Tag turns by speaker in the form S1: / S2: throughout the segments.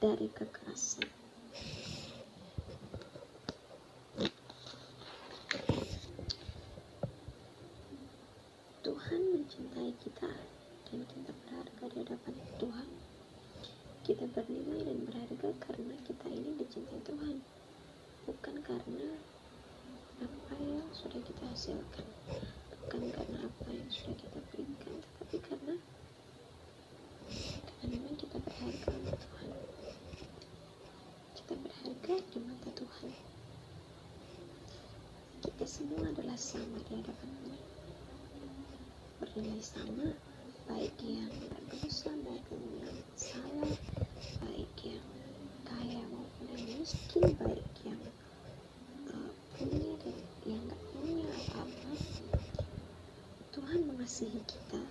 S1: dari kekerasan. Tuhan mencintai kita dan kita berharga di hadapan Tuhan. Kita bernilai dan berharga karena kita ini dicintai Tuhan, bukan karena apa yang sudah kita hasilkan, bukan karena apa yang sudah kita berikan, tetapi karena karena memang kita berharga untuk Tuhan. Kita berharga di mata Tuhan. Kita semua adalah sama di hadapannya bernilai sama baik yang berdosa maupun yang salah baik yang kaya maupun yang miskin baik yang uh, punya dan yang gak punya apa-apa. Tuhan mengasihi kita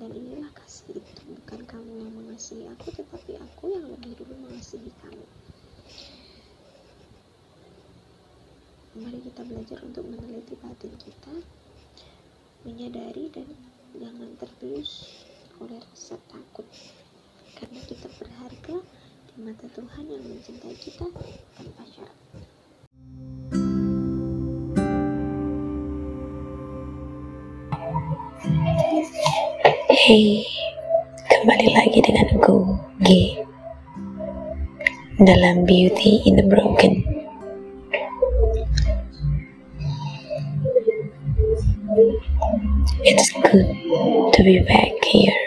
S1: dan inilah kasih itu. Bukan kamu yang mengasihi aku tetapi aku yang lebih dulu mengasihi kamu mari kita belajar untuk meneliti batin kita menyadari dan jangan terbius oleh rasa takut karena kita berharga di mata Tuhan yang mencintai kita tanpa syarat
S2: Hey, kembali lagi dengan aku, G. Dalam Beauty in the Broken. It's good to be back here.